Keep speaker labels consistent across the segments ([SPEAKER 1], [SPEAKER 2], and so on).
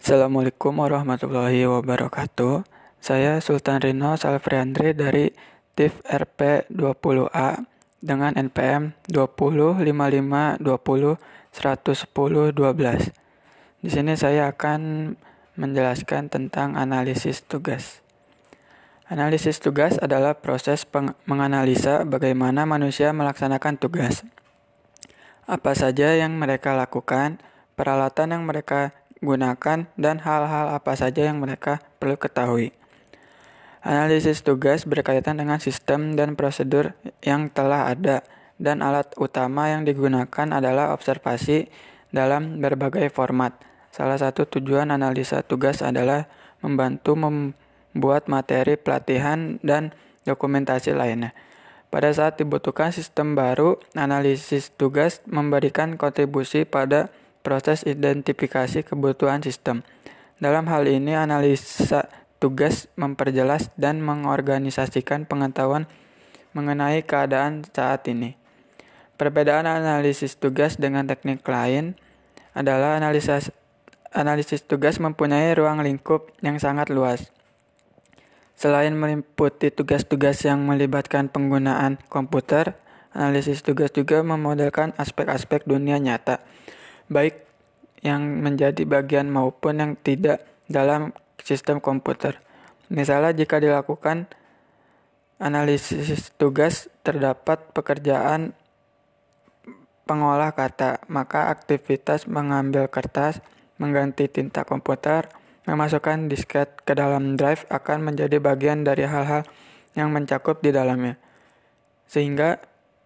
[SPEAKER 1] Assalamualaikum warahmatullahi wabarakatuh. Saya Sultan Rino Salfriandri dari TIF RP 20A dengan NPM 205520 110 12. Di sini saya akan menjelaskan tentang analisis tugas. Analisis tugas adalah proses menganalisa bagaimana manusia melaksanakan tugas. Apa saja yang mereka lakukan, peralatan yang mereka gunakan, dan hal-hal apa saja yang mereka perlu ketahui. Analisis tugas berkaitan dengan sistem dan prosedur yang telah ada, dan alat utama yang digunakan adalah observasi dalam berbagai format. Salah satu tujuan analisa tugas adalah membantu membuat materi pelatihan dan dokumentasi lainnya. Pada saat dibutuhkan sistem baru, analisis tugas memberikan kontribusi pada proses identifikasi kebutuhan sistem. Dalam hal ini, analisa tugas memperjelas dan mengorganisasikan pengetahuan mengenai keadaan saat ini. Perbedaan analisis tugas dengan teknik lain adalah analisis analisis tugas mempunyai ruang lingkup yang sangat luas. Selain meliputi tugas-tugas yang melibatkan penggunaan komputer, analisis tugas juga memodelkan aspek-aspek dunia nyata baik yang menjadi bagian maupun yang tidak dalam sistem komputer. Misalnya jika dilakukan analisis tugas terdapat pekerjaan pengolah kata, maka aktivitas mengambil kertas, mengganti tinta komputer, memasukkan disket ke dalam drive akan menjadi bagian dari hal-hal yang mencakup di dalamnya. Sehingga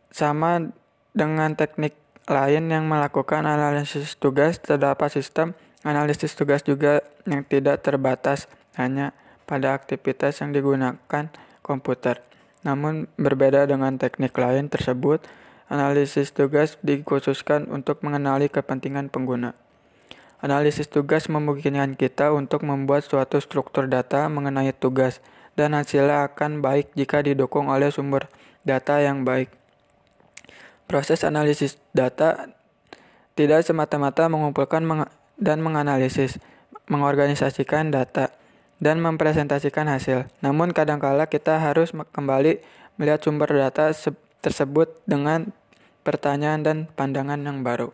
[SPEAKER 1] sama dengan teknik lain yang melakukan analisis tugas, terdapat sistem analisis tugas juga yang tidak terbatas hanya pada aktivitas yang digunakan komputer. Namun berbeda dengan teknik lain tersebut, analisis tugas dikhususkan untuk mengenali kepentingan pengguna. Analisis tugas memungkinkan kita untuk membuat suatu struktur data mengenai tugas, dan hasilnya akan baik jika didukung oleh sumber data yang baik. Proses analisis data tidak semata-mata mengumpulkan dan menganalisis, mengorganisasikan data, dan mempresentasikan hasil. Namun kadangkala kita harus kembali melihat sumber data tersebut dengan pertanyaan dan pandangan yang baru.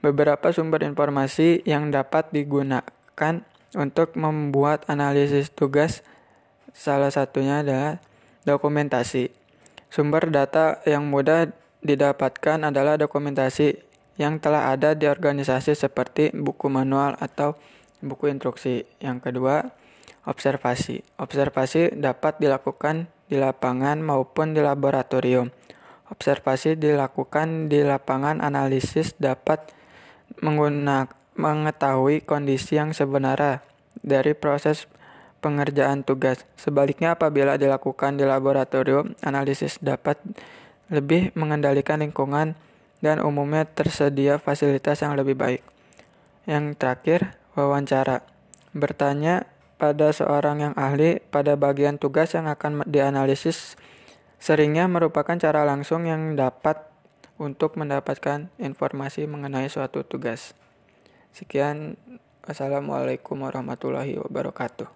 [SPEAKER 1] Beberapa sumber informasi yang dapat digunakan untuk membuat analisis tugas salah satunya adalah dokumentasi. Sumber data yang mudah didapatkan adalah dokumentasi yang telah ada di organisasi seperti buku manual atau buku instruksi. Yang kedua, observasi. Observasi dapat dilakukan di lapangan maupun di laboratorium. Observasi dilakukan di lapangan analisis dapat menggunakan mengetahui kondisi yang sebenarnya dari proses pengerjaan tugas. Sebaliknya apabila dilakukan di laboratorium, analisis dapat lebih mengendalikan lingkungan, dan umumnya tersedia fasilitas yang lebih baik. Yang terakhir, wawancara. Bertanya pada seorang yang ahli pada bagian tugas yang akan dianalisis seringnya merupakan cara langsung yang dapat untuk mendapatkan informasi mengenai suatu tugas. Sekian, Wassalamualaikum warahmatullahi wabarakatuh.